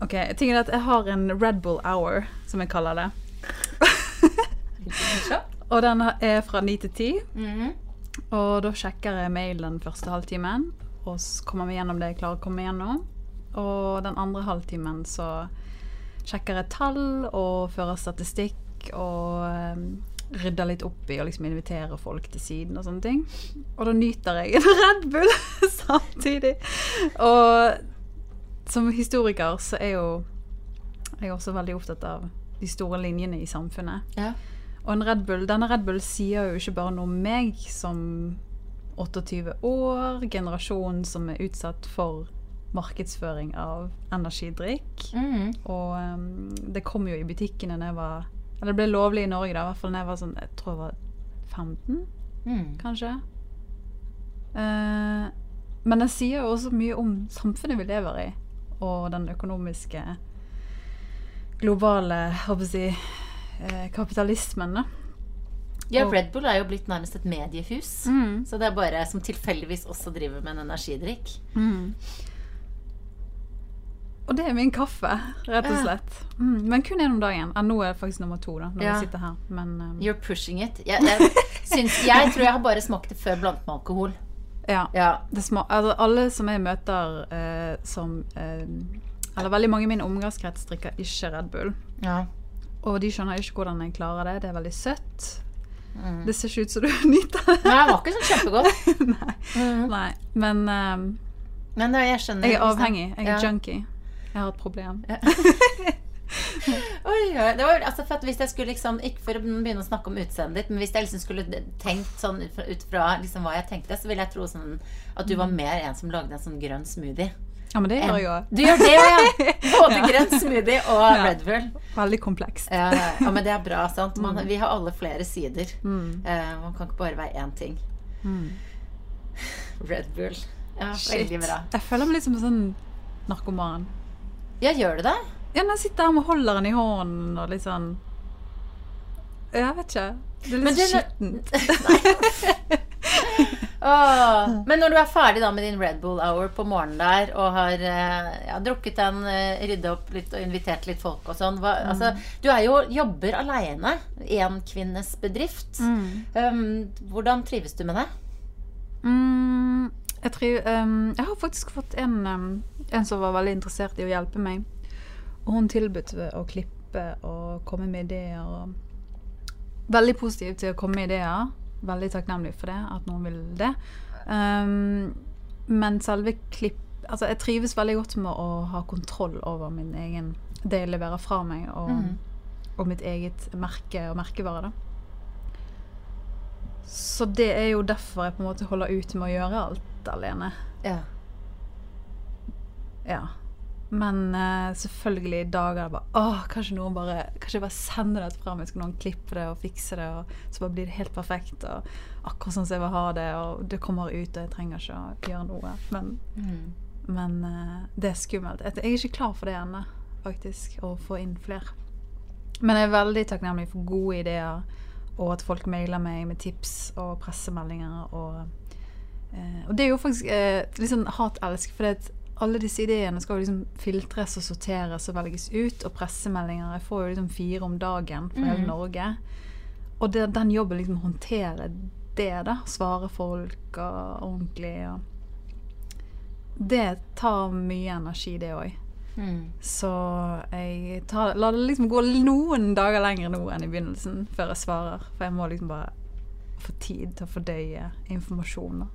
Ok, tingen er at Jeg har en Red Bull Hour, som jeg kaller det. Og den er fra ni til ti. Mhm. Og da sjekker jeg mailen første halvtimen, og så kommer vi gjennom det jeg klarer å komme gjennom. Og den andre halvtimen så sjekker jeg tall og fører statistikk og eh, rydder litt opp i og liksom inviterer folk til siden og sånne ting. Og da nyter jeg en Red Bull samtidig. Og som historiker så er jo jeg også veldig opptatt av de store linjene i samfunnet. Ja. Og en Red Bull, denne Red Bull sier jo ikke bare noe om meg som 28 år, generasjon som er utsatt for markedsføring av energidrikk. Mm. Og um, det kom jo i butikkene da jeg var Eller det ble lovlig i Norge, da, i hvert fall da jeg var sånn Jeg tror jeg var 15, mm. kanskje. Uh, men den sier jo også mye om samfunnet vi lever i, og den økonomiske globale håper jeg, å si, eh, kapitalismen. da. Ja, Red Bull er jo blitt nærmest et mediehus. Mm. Så det er bare som tilfeldigvis også driver med en energidrikk. Mm. Og det er min kaffe, rett og slett. Mm. Men kun én om dagen. Ja, nå er det faktisk nummer to, da, når Ja. vi sitter her. Men um, You're pushing it. Jeg, jeg, syns, jeg tror jeg har bare smakt det før blandet med alkohol. ja. Ja. Det sma altså, alle som jeg møter eh, som eh, Eller veldig mange i min omgangskrets drikker ikke Red Bull. ja. Og de skjønner ikke hvordan jeg klarer det. Det er veldig søtt. Mm. Det ser ikke ut som du nyter det. Nei, det var ikke sånn kjempegodt. Nei. Mm. Nei. Men um, Men da, jeg skjønner jeg er avhengig. Jeg er Ja. junkie. Jeg har et problem. Oi, oi. Det var, altså for at hvis jeg skulle liksom, Ikke for å begynne å snakke om utseendet ditt, men hvis jeg liksom skulle tenkt sånn ut fra, ut fra liksom hva jeg tenkte, så ville jeg tro sånn at du var mer en som lagde en sånn grønn smoothie. Ja, men det gjør jeg òg. Du gjør det òg, ja! Både Ja. grønn smoothie og Ja. Red Bull. Veldig komplekst. Ja, men det er bra. sant? Man, vi har alle flere sider. Mm. Uh, man kan ikke bare være én ting. Mm. Red Bull. Ja, Shit. veldig bra. Jeg føler meg litt som en sånn narkoman. Ja, gjør du det? Ja, når jeg sitter her med holderen i hånden og litt sånn Jeg vet ikke. Det er litt du- skittent. Men når du er ferdig da med din Red Bull Hour på morgenen der, og har eh, ja, drukket den, uh, rydda opp litt og invitert litt folk og sånn hva, altså, Du er jo jobber aleine. Enkvinnesbedrift. Mm. Um, hvordan trives du med det? Mm, jeg, triv, um, jeg har faktisk fått en, um, en som var veldig interessert i å hjelpe meg. Og hun tilbød å klippe og komme med ideer. Og veldig positiv til å komme med ideer. Veldig takknemlig for det, at noen vil det. Um, men selve klipp Altså, jeg trives veldig godt med å ha kontroll over min egen det jeg leverer fra meg, og, mm. og mitt eget merke og merkevare, da. Så det er jo derfor jeg på en måte holder ut med å gjøre alt alene. Ja. Ja. Men uh, selvfølgelig dager det bare Åh, kanskje noen bare Kanskje jeg bare sender det frem, skal noen klippe det og fikse det, og så bare blir det helt perfekt. Og akkurat sånn som jeg vil ha det, og det kommer ut, og jeg trenger ikke å gjøre noe. Men, Mm. men uh, det er skummelt. Jeg er ikke klar for det ennå, faktisk, å få inn flere. Men jeg er veldig takknemlig for gode ideer, og at folk mailer meg med tips og pressemeldinger. Og, eh, og det er jo faktisk eh, litt sånn hat-elsk, for det at alle disse ideene skal jo liksom filtres og sorteres og velges ut. Og pressemeldinger Jeg får jo liksom fire om dagen fra hele Mhm. Norge. Og det, den jobben liksom håndtere det, da. Svare folk og ordentlig og Det tar mye energi, det òg. Mm. Så jeg tar, lar det liksom gå noen dager lenger nå enn i begynnelsen før jeg svarer. For jeg må liksom bare få tid til å fordøye informasjon. da.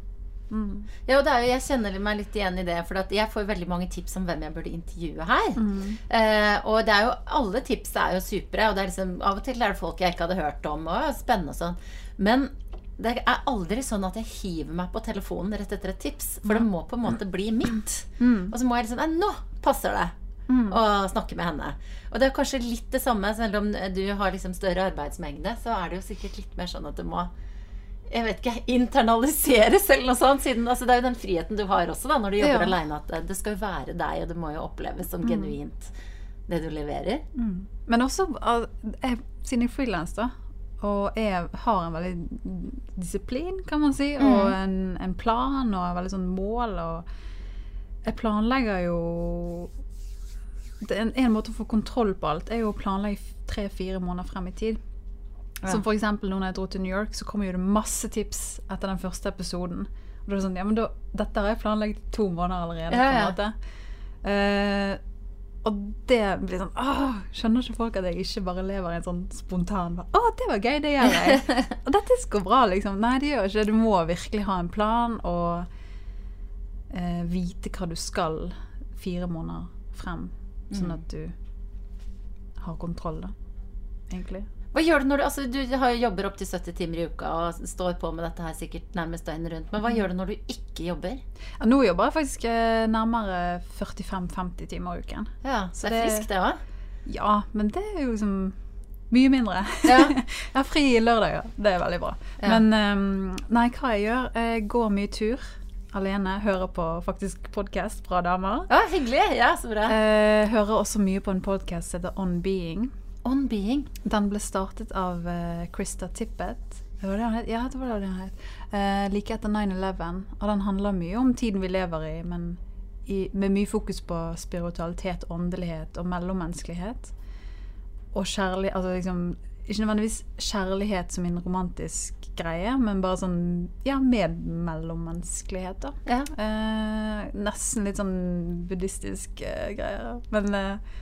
Mm. Ja, og det er jo, jeg kjenner meg litt igjen i det, for at jeg får veldig mange tips om hvem jeg burde intervjue her. Mm. Eh, og det er jo, alle tips er jo supre, og det er liksom, av og til er det folk jeg ikke hadde hørt om, og spennende og sånn. Men det er aldri sånn at jeg hiver meg på telefonen rett etter et tips, for det må på en måte bli mitt. Mm. Og så må jeg liksom, nei, nå passer det Mm. snakke med henne. Og det er kanskje litt det samme, selv om du har liksom større arbeidsmengde, så er det jo sikkert litt mer sånn at du må jeg vet ikke, internaliseres eller noe sånt. Siden, altså, det er jo den friheten du har også da, når du jobber Ja. alene. At det- det skal jo være deg, og det må jo oppleves som genuint det du leverer. Mm. Men også jeg, siden jeg er frilans, da, og jeg har en veldig disiplin, kan man si, og en, en plan og en veldig sånn mål, og jeg planlegger jo det en, en måte å få kontroll på alt er jo å planlegge tre-fire måneder frem i tid. Ja. Som eksempel når jeg dro til New York, så kom jo det masse tips etter den første episoden. Og da er det sånn, ja, men da, dette har jeg planlagt to måneder allerede. Ja, på en måte. Uh, og det blir sånn Åh, Skjønner ikke folk at jeg ikke bare lever i en sånn spontan Å, det var gøy, det gjør jeg. og dette går bra, liksom. Nei, det gjør ikke det. Du må virkelig ha en plan og eh, vite hva du skal fire måneder frem. Sånn at du har kontroll, da. Egentlig. Hva gjør du når du altså, Du har jobber opptil 70 timer i uka og står på med dette her sikkert nærmest døgnet rundt. Men hva gjør du når du ikke jobber? Ja, nå jobber jeg faktisk eh, nærmere 45-50 timer i uken. Ja, Så Det er friskt, det òg. Ja, men det er jo liksom mye mindre. Ja. jeg har fri lørdager. Det er veldig bra. Ja. Men um, nei, hva jeg gjør? Jeg går mye tur alene. Hører på faktisk podkast fra damer. Ja, hyggelig. Ja, så bra. Eh, hører også mye på en podkast som heter On Being. On being. Den ble startet av uh, Krista Tippett. Ja, det var det han het. Uh, like etter 9-11. Og den handler mye om tiden vi lever i, men i, med mye fokus på spiritualitet, åndelighet og mellommenneskelighet. Og kjærlighet Altså liksom Ikke nødvendigvis kjærlighet som en romantisk greie, men bare sånn Ja, medmellommenneskelighet, da. Ja. Eh, nesten litt sånn buddhistisk eh, greier. Men eh,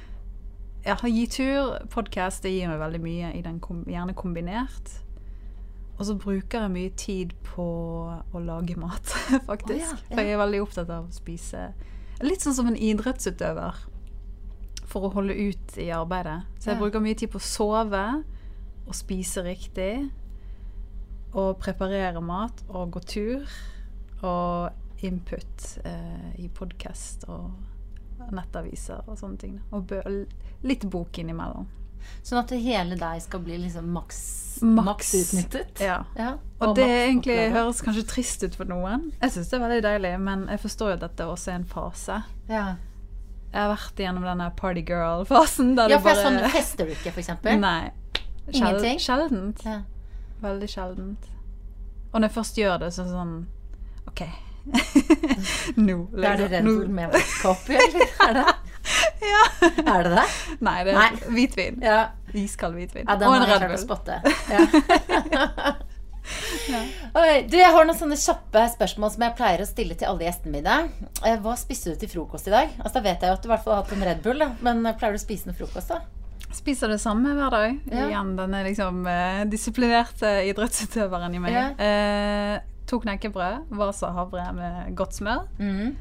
ja, gi tur, podkast, det gir meg veldig mye, i den kom, gjerne kombinert. Og så bruker jeg mye tid på å lage mat, faktisk. Oh, ja, ja. For jeg er veldig opptatt av å spise Litt sånn som en idrettsutøver. For å holde ut i arbeidet. Så jeg Ja. bruker mye tid på å sove og spise riktig. Og preparere mat og gå tur. Og input eh, i podkast og nettaviser og sånne ting. Og litt bok innimellom. Sånn at det hele deg skal bli liksom maks, Maks. utnyttet. Ja. Ja, Og det egentlig høres kanskje trist ut for noen. Jeg syns det er veldig deilig, men jeg forstår jo at dette også er en fase. Ja, Jeg har vært igjennom denne party girl-fasen. Ja for bare sånn fester du ikke, for eksempel? Nei. Ingenting? Sjeldent. Ja. Veldig sjeldent. Og når jeg først gjør det, så sånn OK. Nå. Da er det redd Bull med vodka eller? Er det? Ja. Er det det? Nei, det er hvitvin. Ja. Iskald hvitvin. Ja, den og en Red å Bull. spotte. Ja. Oi, du, jeg har noen sånne kjappe spørsmål som jeg pleier å stille til alle gjestene mine. Eh, Hva spiste du til frokost i dag? Altså, Da vet jeg jo at du i hvert fall har hatt en Red Bull, da. men eh, pleier du å spise noe frokost, da? Spiser det samme hver dag. Ja. Igjen denne liksom eh, disiplinerte idrettsutøveren i meg. Ja. Eh, to knekkebrød, Vasa havre med godt smør. Mm.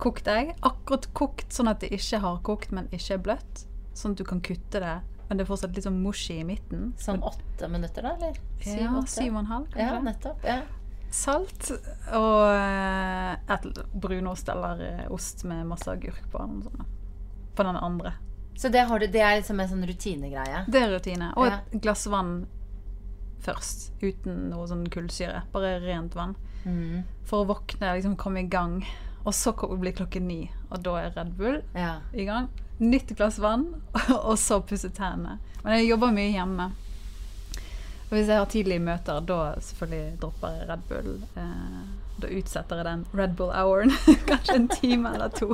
Kokt egg. Akkurat kokt sånn at det ikke har kokt, men ikke er bløtt. Sånn at du kan kutte det men det er fortsatt litt sånn mushy i midten. Sånn åtte minutter, da? Eller? Syv, ja, åtte? syv og en halv, kanskje. Ja, nettopp. Ja. Salt og eh, et brunost eller eh, ost med masse agurk på. På den andre. Så det, har du, det er liksom en sånn rutinegreie? Det er rutine. Og Ja. et glass vann først. Uten noe sånn kullsyre. Bare rent vann. Mm. For å våkne, liksom komme i gang. Og så blir klokken ni, og da er Red Bull Ja. i gang. Nytt glass vann, og så pusse tennene. Men jeg jobber mye hjemme. Og hvis jeg har tidlige møter, da selvfølgelig dropper jeg Red Bull. Eh, da utsetter jeg den Red Bull-houren. Kanskje en time eller to.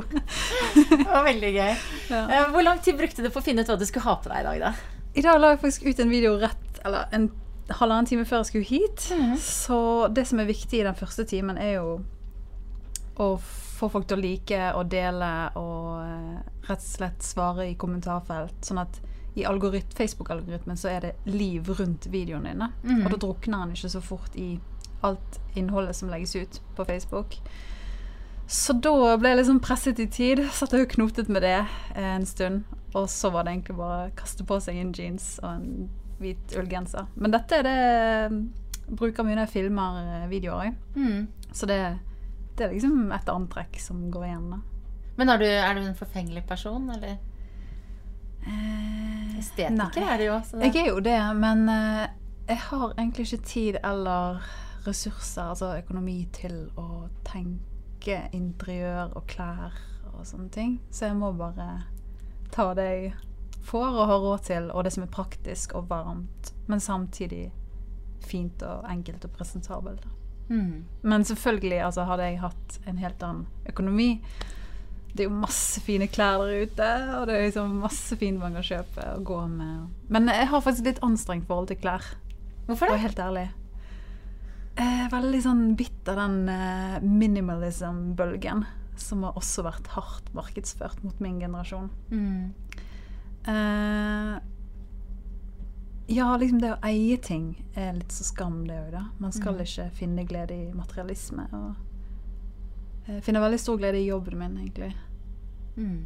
Det var veldig gøy. Ja. Eh, Hvor lang tid brukte du på å finne ut hva du skulle ha på deg i dag, da? I dag la jeg faktisk ut en video rett Eller en halvannen time før jeg skulle hit. Så det som er viktig i den første timen, er jo å få folk til å like og dele og eh, rett og slett svare i kommentarfelt. Sånn at i Facebook-algoritmen så er det liv rundt videoene dine. Mm. Og da drukner han ikke så fort i alt innholdet som legges ut på Facebook. Så da ble jeg liksom presset i tid. Satt jeg og knotet med det eh, en stund. Og så var det egentlig bare å kaste på seg en jeans og en hvit ullgenser. Men dette er det jeg bruker mye når jeg filmer eh, videoer. Mm. Så det, det er liksom et antrekk som går igjen. da. Men er du, er du en forfengelig person, eller? Estetiker er det jo. Jeg er jo det, men eh, jeg har egentlig ikke tid eller ressurser, altså økonomi, til å tenke interiør og klær og sånne ting. Så jeg må bare ta det jeg får og har råd til, og det som er praktisk og varmt, men samtidig fint og enkelt og presentabelt. Mm. Men selvfølgelig altså, hadde jeg hatt en helt annen økonomi. Det er jo masse fine klær der ute, og det er liksom masse fint man kan kjøpe og gå med. Men jeg har faktisk litt anstrengt forhold til klær, Hvorfor det? være helt ærlig. Er veldig sånn bitt av den eh, minimalism-bølgen, som har også vært hardt markedsført mot min generasjon. Mm. Eh, ja, liksom det å eie ting er litt så skam, det òg, da. Man skal Mm. ikke finne glede i materialisme. Og jeg finner veldig stor glede i jobben min, egentlig. Mm.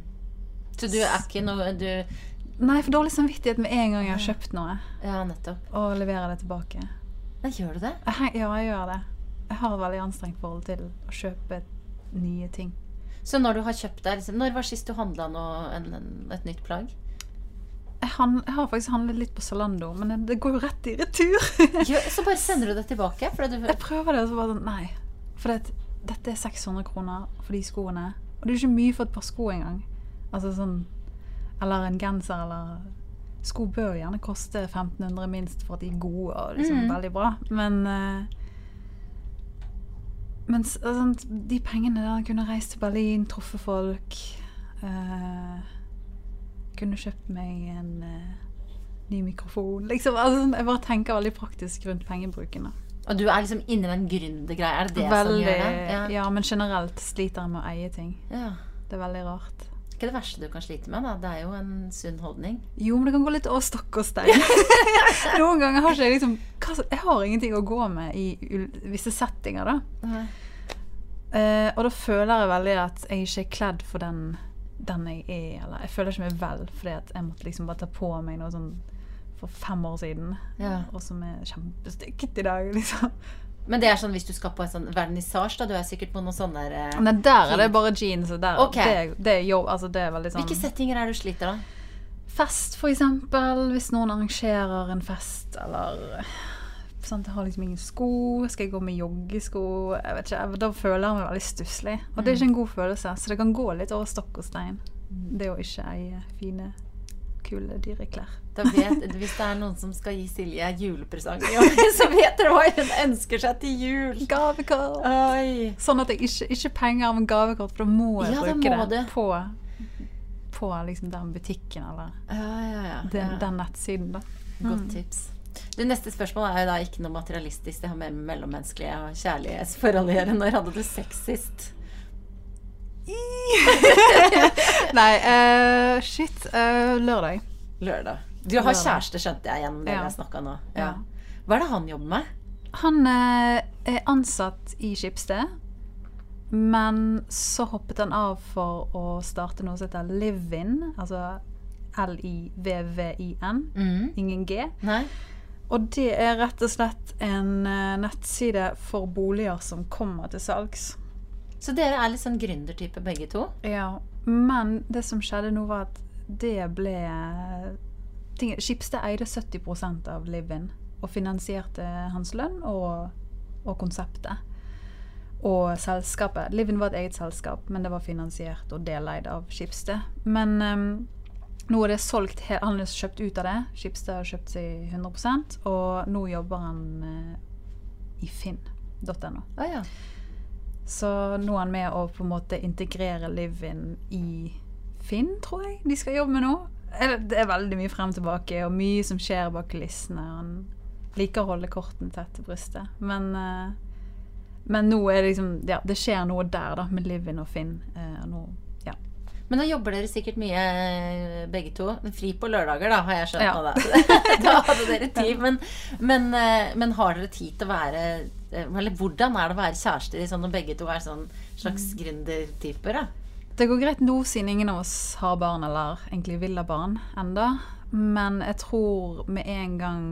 Så du er ikke noe du Nei, for dårlig samvittighet med en gang jeg har kjøpt noe, Ja, nettopp. og leverer det tilbake. Gjør du det? Ja, jeg gjør det. Jeg har et veldig anstrengt forhold til å kjøpe nye ting. Så når du har kjøpt deg liksom, Når var sist du handla et nytt plagg? Jeg, han, jeg har faktisk handlet litt på Zalando, men det, det går jo rett i retur. jo, så bare sender du det tilbake? Fordi du, Jeg prøver det, og så bare sånn Nei. For det, dette er 600 kroner for de skoene. Og det er jo ikke mye for et par sko engang. Altså sånn Eller en genser eller Sko bør gjerne koste 1500 minst for at de er gode og liksom mm. veldig bra. Men uh, men altså, de pengene der kunne reist til Berlin, truffet folk uh, Kunne kjøpt meg en uh, ny mikrofon. Liksom, altså, sånn, jeg bare tenker veldig praktisk rundt pengebruken. og du er liksom inni den gründergreia? Er det det som gjør det? ja. Ja. men generelt sliter jeg med å eie ting. ja. Det er veldig rart. Ikke det verste du kan slite med, da. Det er jo en sunn holdning. Jo, men det kan gå litt over stokk og stein. Noen ganger har ikke jeg liksom Jeg har ingenting å gå med i visse settinger, da. Uh, og da føler jeg veldig at jeg ikke er kledd for den, den jeg er. Eller jeg føler ikke meg vel fordi at jeg måtte liksom bare ta på meg noe sånn for fem år siden, Ja. og som er kjempestygt i dag, liksom. Men det er sånn hvis du skal på en sånn vernissasje, da. Du er sikkert på noen sånne der, eh, Nei, der er det bare jeans, og der, okay. det, det er jobb. Altså, det er veldig sånn Hvilke settinger er det du sliter, da? Fest, for eksempel. Hvis noen arrangerer en fest, eller sant, Jeg har liksom ingen sko. Skal jeg gå med joggesko? Jeg vet ikke, Da føler jeg meg veldig stusslig. Og det er ikke en god følelse, så det kan gå litt over stokk og stein. Det å ikke eie fine, kule, dyre klær. Vet, hvis det er noen som skal gi Silje julepresang i år, så vet dere hva hun ønsker seg til jul. Gavekort! Oi. Sånn at jeg ikke, ikke penger, men gavekort, for da må jeg Ja, bruke må det du. på, på liksom den butikken eller Ja, ja, ja. den, den nettsiden. da. Godt tips. Det neste spørsmålet er jo da ikke noe materialistisk. Det har mer med mellommenneskelige og kjærlighetsforhold å gjøre. Når hadde du sex sist? Nei, uh, shit. Uh, lørdag. Lørdag. Du har Lørdag. kjæreste, skjønte jeg gjennom det Ja. jeg snakka nå. Ja. Ja. Hva er det han jobber med? Han uh, er ansatt i Skipsted, men så hoppet han av for å starte noe som heter Live-In. Altså L-I-V-V-I-N. Mm. Ingen G. Nei. Og det er rett og slett en nettside for boliger som kommer til salgs. Så dere er litt sånn gründertype begge to? Ja, men det som skjedde nå var at det ble ting, Skipsted eide 70% av Livin og finansierte hans lønn og, og konseptet. Og selskapet. Livin var et eget selskap, men det var finansiert og deleid av Skipsted. Men um, nå er det solgt Han har kjøpt ut av det. Skipsted har kjøpt seg 100% og nå jobber han eh, i finn.no. Å ja. Så nå er han med å på en måte integrere Livin i Finn, tror jeg de skal jobbe med nå. Det er veldig mye frem og tilbake, og mye som skjer bak kulissene. Han liker å holde kortene tett til brystet. Men, eh, men nå er det liksom Ja, det skjer noe der, da, med Livin og Finn. Eh, og nå. Men da jobber dere sikkert mye eh, begge to. Fri på lørdager, da, har jeg skjønt Ja. nå. Da. da hadde dere tid. Men, men, eh, men har dere tid til å være eh, Eller hvordan er det å være kjærester sånn når begge to er sånn slags Mm. gründertyper? da? Det går greit nå, siden ingen av oss har barn, eller egentlig vil ha barn enda. Men jeg tror med en gang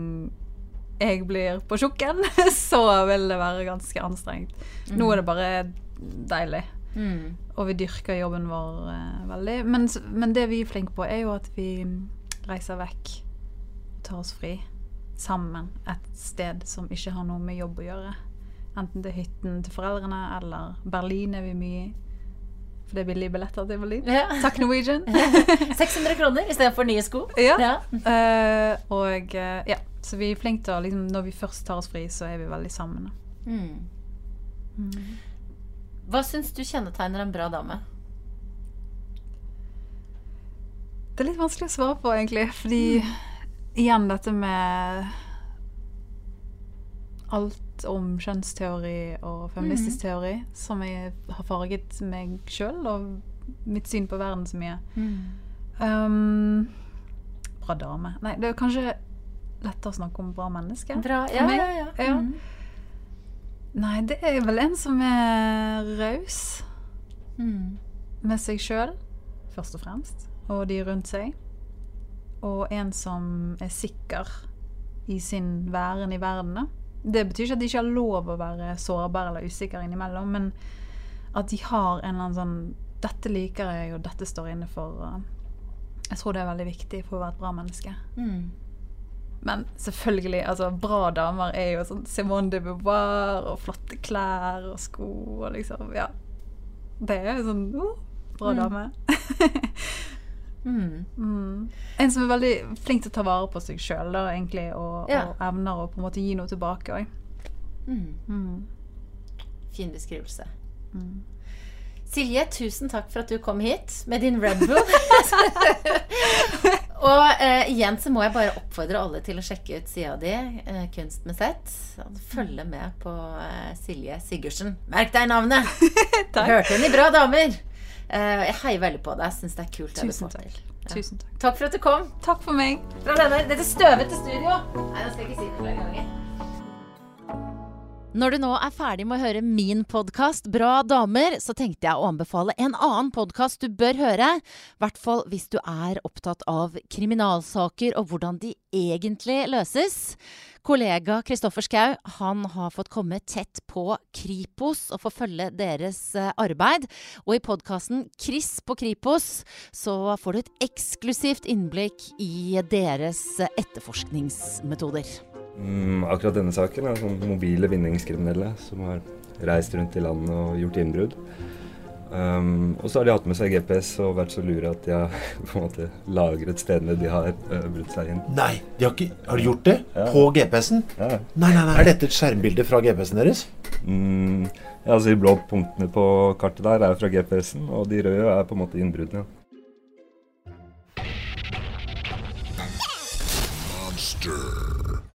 jeg blir på tjukken, så vil det være ganske anstrengt. Nå er det bare deilig. Mm. Og vi dyrker jobben vår eh, veldig. Men, men det vi er flinke på, er jo at vi reiser vekk. Tar oss fri. Sammen et sted som ikke har noe med jobb å gjøre. Enten er hytten til foreldrene, eller Berlin er vi mye i. For det er billige billetter til Berlin. Ja. Takk, Norwegian. 600 kroner istedenfor nye sko. Ja. Ja. Uh, og uh, ja, så vi er flinke til å liksom, Når vi først tar oss fri, så er vi veldig sammen. Mm. Mm. Hva syns du kjennetegner en bra dame? Det er litt vanskelig å svare på, egentlig. Fordi igjen dette med alt om kjønnsteori og feministisk teori, som jeg har farget meg sjøl og mitt syn på verden så mye. Um, bra dame. Nei, det er kanskje lettere å snakke om bra menneske. Bra. for Ja, meg. ja, ja. Ja. Nei, det er vel en som er raus Mm. med seg sjøl, først og fremst, og de rundt seg. Og en som er sikker i sin væren i verden. Det betyr ikke at de ikke har lov å være sårbare eller usikre innimellom, men at de har en eller annen sånn 'Dette liker jeg, og dette står inne for'. Jeg tror det er veldig viktig for å være et bra menneske. Mm. Men selvfølgelig, altså bra damer er jo sånn Simone de Beauvoir og flotte klær og sko og liksom Ja. Det er jo sånn oh, Bra Mm. dame. Mm. mm. En som er veldig flink til å ta vare på seg sjøl, egentlig, og, Ja. og evner å på en måte gi noe tilbake òg. Mm. Mm. Fin beskrivelse. Mm. Silje, tusen takk for at du kom hit med din Red Bull. og eh, igjen så må jeg bare oppfordre alle til å sjekke ut sida di, eh, Kunst med Z. Følge med på eh, Silje Sigurdsen. Merk deg navnet! Takk. Hørte henne i Bra damer. Eh, jeg heier veldig på deg. Syns det er kult. Tusen takk. Ja. Tusen takk. Takk for at du kom. Takk for meg. Fra denne, dette støvete studio. Nei, nå skal jeg ikke si det flere ganger. Når du nå er ferdig med å høre min podkast Bra damer, så tenkte jeg å anbefale en annen podkast du bør høre. I hvert fall hvis du er opptatt av kriminalsaker og hvordan de egentlig løses. Kollega Kristoffer Schou har fått komme tett på Kripos og få følge deres eh, arbeid. Og i podkasten Chris på Kripos så får du et eksklusivt innblikk i deres eh, etterforskningsmetoder. Mm, akkurat denne saken er sånn mobile vinningskriminelle som har reist rundt i landet og gjort innbrudd. Um, og så har de hatt med seg GPS og vært så lure at de har på en måte lagret stedene de har uh, brutt seg inn. Nei, de har, ikke, har de gjort det? Ja. På GPS-en? Ja. Nei, nei, nei. Er dette et skjermbilde fra GPS-en deres? Mm, ja, altså De blå punktene på kartet der er fra GPS-en, og de røde er på en måte innbruddene.